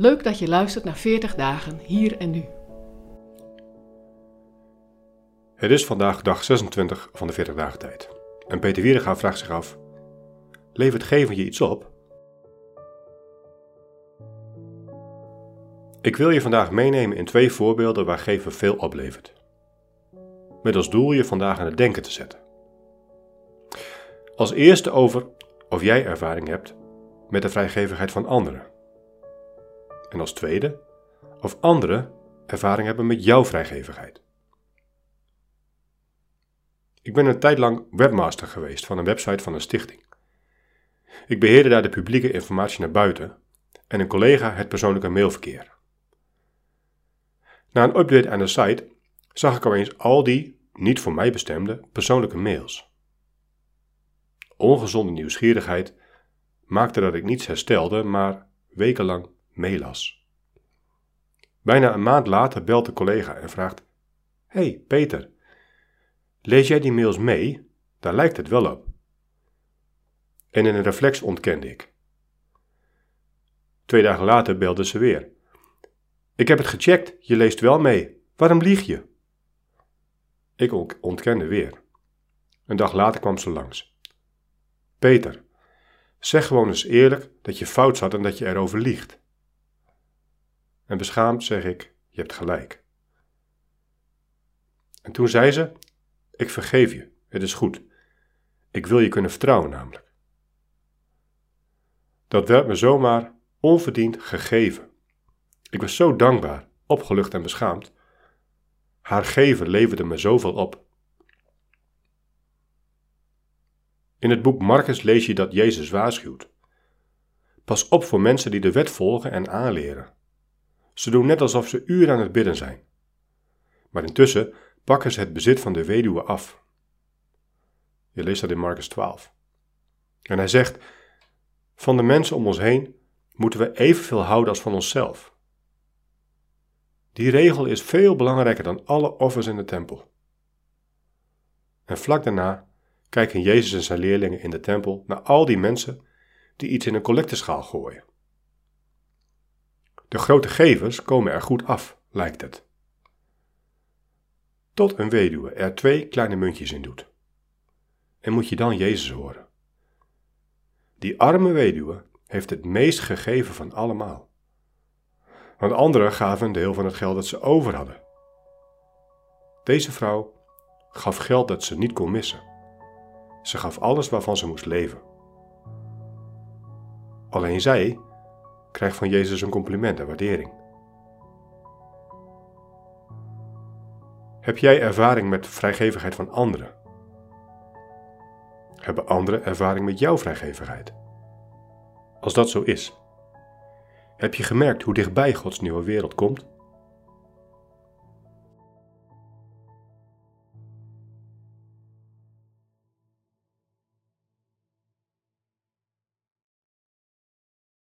Leuk dat je luistert naar 40 dagen hier en nu. Het is vandaag dag 26 van de 40 dagen tijd. En Peter Wierega vraagt zich af: levert geven je iets op? Ik wil je vandaag meenemen in twee voorbeelden waar geven veel oplevert. Met als doel je vandaag aan het denken te zetten. Als eerste over of jij ervaring hebt met de vrijgevigheid van anderen. En als tweede of anderen ervaring hebben met jouw vrijgevigheid. Ik ben een tijd lang webmaster geweest van een website van een stichting. Ik beheerde daar de publieke informatie naar buiten en een collega het persoonlijke mailverkeer. Na een update aan de site zag ik opeens al die, niet voor mij bestemde, persoonlijke mails. Ongezonde nieuwsgierigheid maakte dat ik niets herstelde, maar wekenlang meelas. Bijna een maand later belt de collega en vraagt: Hey Peter, lees jij die mails mee? Daar lijkt het wel op. En in een reflex ontkende ik. Twee dagen later belde ze weer. Ik heb het gecheckt, je leest wel mee. Waarom lieg je? Ik ontkende weer. Een dag later kwam ze langs. Peter, zeg gewoon eens eerlijk dat je fout zat en dat je erover liegt. En beschaamd zeg ik: Je hebt gelijk. En toen zei ze: Ik vergeef je, het is goed. Ik wil je kunnen vertrouwen, namelijk. Dat werd me zomaar onverdiend gegeven. Ik was zo dankbaar, opgelucht en beschaamd. Haar geven leverde me zoveel op. In het boek Marcus lees je dat Jezus waarschuwt. Pas op voor mensen die de wet volgen en aanleren. Ze doen net alsof ze uren aan het bidden zijn. Maar intussen pakken ze het bezit van de weduwe af. Je leest dat in Marcus 12. En hij zegt: Van de mensen om ons heen moeten we evenveel houden als van onszelf. Die regel is veel belangrijker dan alle offers in de tempel. En vlak daarna kijken Jezus en zijn leerlingen in de tempel naar al die mensen die iets in een collecteschaal gooien. De grote gevers komen er goed af, lijkt het. Tot een weduwe er twee kleine muntjes in doet. En moet je dan Jezus horen. Die arme weduwe heeft het meest gegeven van allemaal. Want anderen gaven een deel van het geld dat ze over hadden. Deze vrouw gaf geld dat ze niet kon missen. Ze gaf alles waarvan ze moest leven. Alleen zij krijgt van Jezus een compliment en waardering. Heb jij ervaring met vrijgevigheid van anderen? Hebben anderen ervaring met jouw vrijgevigheid? Als dat zo is, heb je gemerkt hoe dichtbij Gods nieuwe wereld komt?